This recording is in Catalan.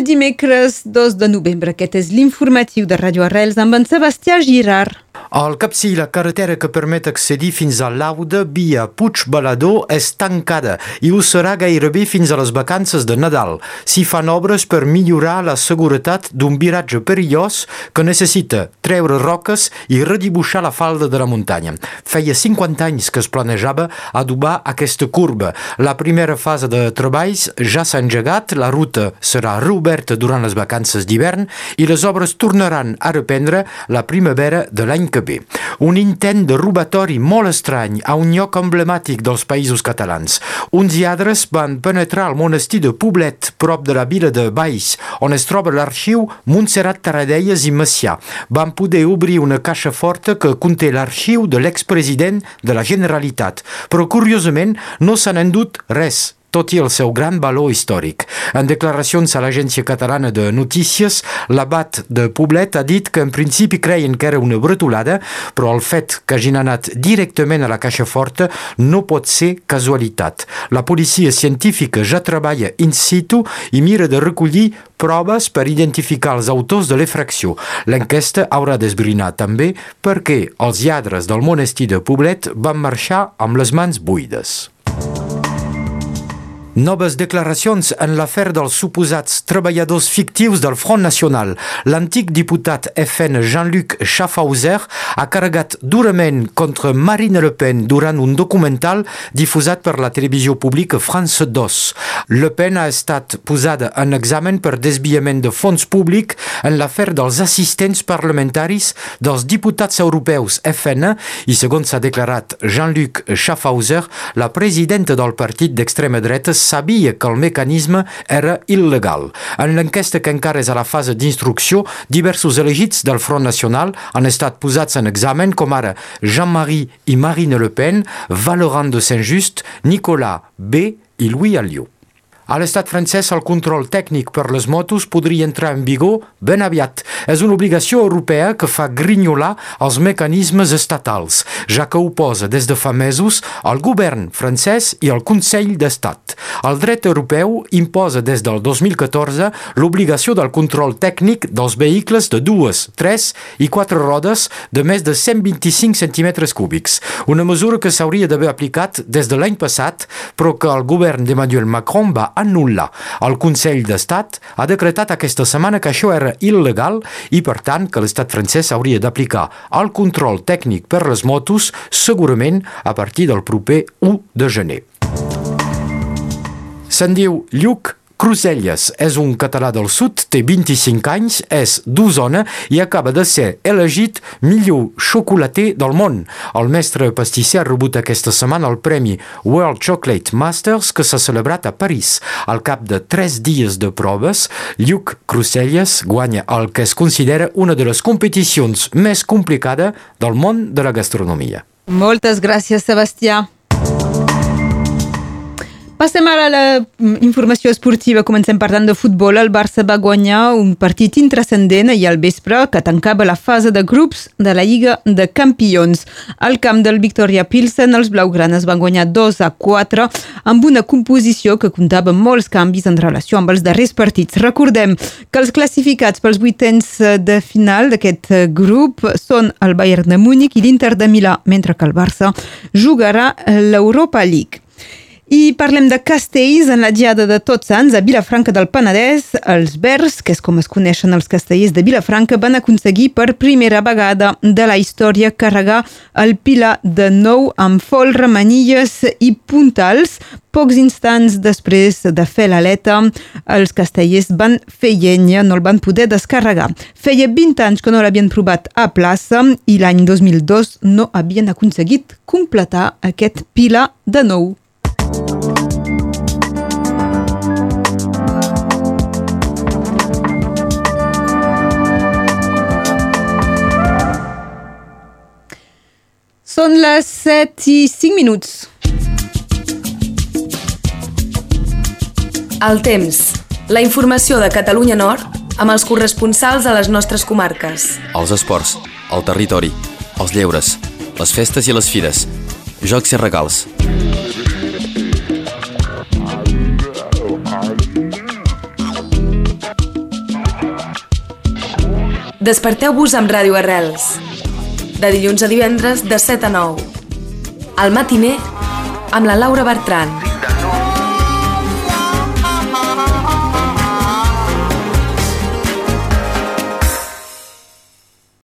el dimecres 2 de novembre. Aquest és l'informatiu de Radio Arrels amb en Sebastià Girard. Al capcí, la carretera que permet accedir fins a l'Auda via Puig Balador és tancada i ho serà gairebé fins a les vacances de Nadal. S'hi fan obres per millorar la seguretat d'un viratge perillós que necessita treure roques i redibuixar la falda de la muntanya. Feia 50 anys que es planejava adobar aquesta curva. La primera fase de treballs ja s'ha engegat, la ruta serà reoberta durant les vacances d'hivern i les obres tornaran a reprendre la primavera de l'any que bé. Un intent de robatori molt estrany a un lloc emblemàtic dels països catalans. Uns lladres van penetrar al monestir de Poblet, prop de la vila de Baix, on es troba l'arxiu Montserrat Taradelles i Macià. Van poder obrir una caixa forta que conté l'arxiu de l'expresident de la Generalitat, però curiosament no s'han endut res tot i el seu gran valor històric. En declaracions a l'Agència Catalana de Notícies, l'abat de Poblet ha dit que en principi creien que era una bretolada, però el fet que hagin anat directament a la caixa forta no pot ser casualitat. La policia científica ja treballa in situ i mira de recollir proves per identificar els autors de l'efracció. L'enquesta haurà d'esbrinar també perquè els lladres del monestir de Poblet van marxar amb les mans buides. Noves declaracions en l'afer dels suposats treballadors fictius del Front Nacional. L'antic diputat FN Jean-Luc Schaffhauser ha carregat durament contra Marine Le Pen durant un documental difusat per la televisió pública France 2. Le Pen ha estat posada en examen per desviament de fons públic en l'afer dels assistents parlamentaris dels diputats europeus FN i, segons s'ha declarat Jean-Luc Schaffhauser, la presidenta del partit d'extrema dreta sabia que el mecanisme era il·legal. En l'enquesta que encara és a la fase d'instrucció, diversos elegits del Front Nacional han estat posats en examen com Jean-Marie i Marine Le Pen, Valorant de Saint-Just, Nicolas B i Louis Alliot. A l'estat francès, el control tècnic per les motos podria entrar en vigor ben aviat. És una obligació europea que fa grinyolar els mecanismes estatals, ja que ho posa des de fa mesos el govern francès i el Consell d'Estat. El dret europeu imposa des del 2014 l'obligació del control tècnic dels vehicles de dues, tres i quatre rodes de més de 125 centímetres cúbics. Una mesura que s'hauria d'haver aplicat des de l'any passat, però que el govern d'Emmanuel Macron va anul·lar. El Consell d'Estat ha decretat aquesta setmana que això era il·legal i, per tant, que l'estat francès hauria d'aplicar el control tècnic per les motos segurament a partir del proper 1 de gener. Se'n diu Lluc Cruselles és un català del sud, té 25 anys, és d'Osona i acaba de ser elegit millor xocolater del món. El mestre pastisser ha rebut aquesta setmana el premi World Chocolate Masters que s'ha celebrat a París. Al cap de tres dies de proves, Lluc Cruselles guanya el que es considera una de les competicions més complicades del món de la gastronomia. Moltes gràcies, Sebastià. Passem ara a la informació esportiva. Comencem parlant de futbol. El Barça va guanyar un partit intrascendent ahir al vespre que tancava la fase de grups de la Lliga de Campions. Al camp del Victoria Pilsen, els blaugranes van guanyar 2 a 4 amb una composició que comptava molts canvis en relació amb els darrers partits. Recordem que els classificats pels vuitens de final d'aquest grup són el Bayern de Múnich i l'Inter de Milà, mentre que el Barça jugarà l'Europa League. I parlem de castells en la diada de Tots Sants a Vilafranca del Penedès. Els Verds, que és com es coneixen els castellers de Vilafranca, van aconseguir per primera vegada de la història carregar el pilar de nou amb folre, manilles i puntals. Pocs instants després de fer l'aleta, els castellers van fer llenya, no el van poder descarregar. Feia 20 anys que no l'havien provat a plaça i l'any 2002 no havien aconseguit completar aquest pilar de nou. Són les 7 i 5 minuts. El temps. La informació de Catalunya Nord amb els corresponsals a les nostres comarques. Els esports, el territori, els lleures, les festes i les fires, jocs i regals. Desperteu-vos amb Ràdio Arrels. De dilluns a divendres, de 7 a 9. Al matiner, amb la Laura Bertran.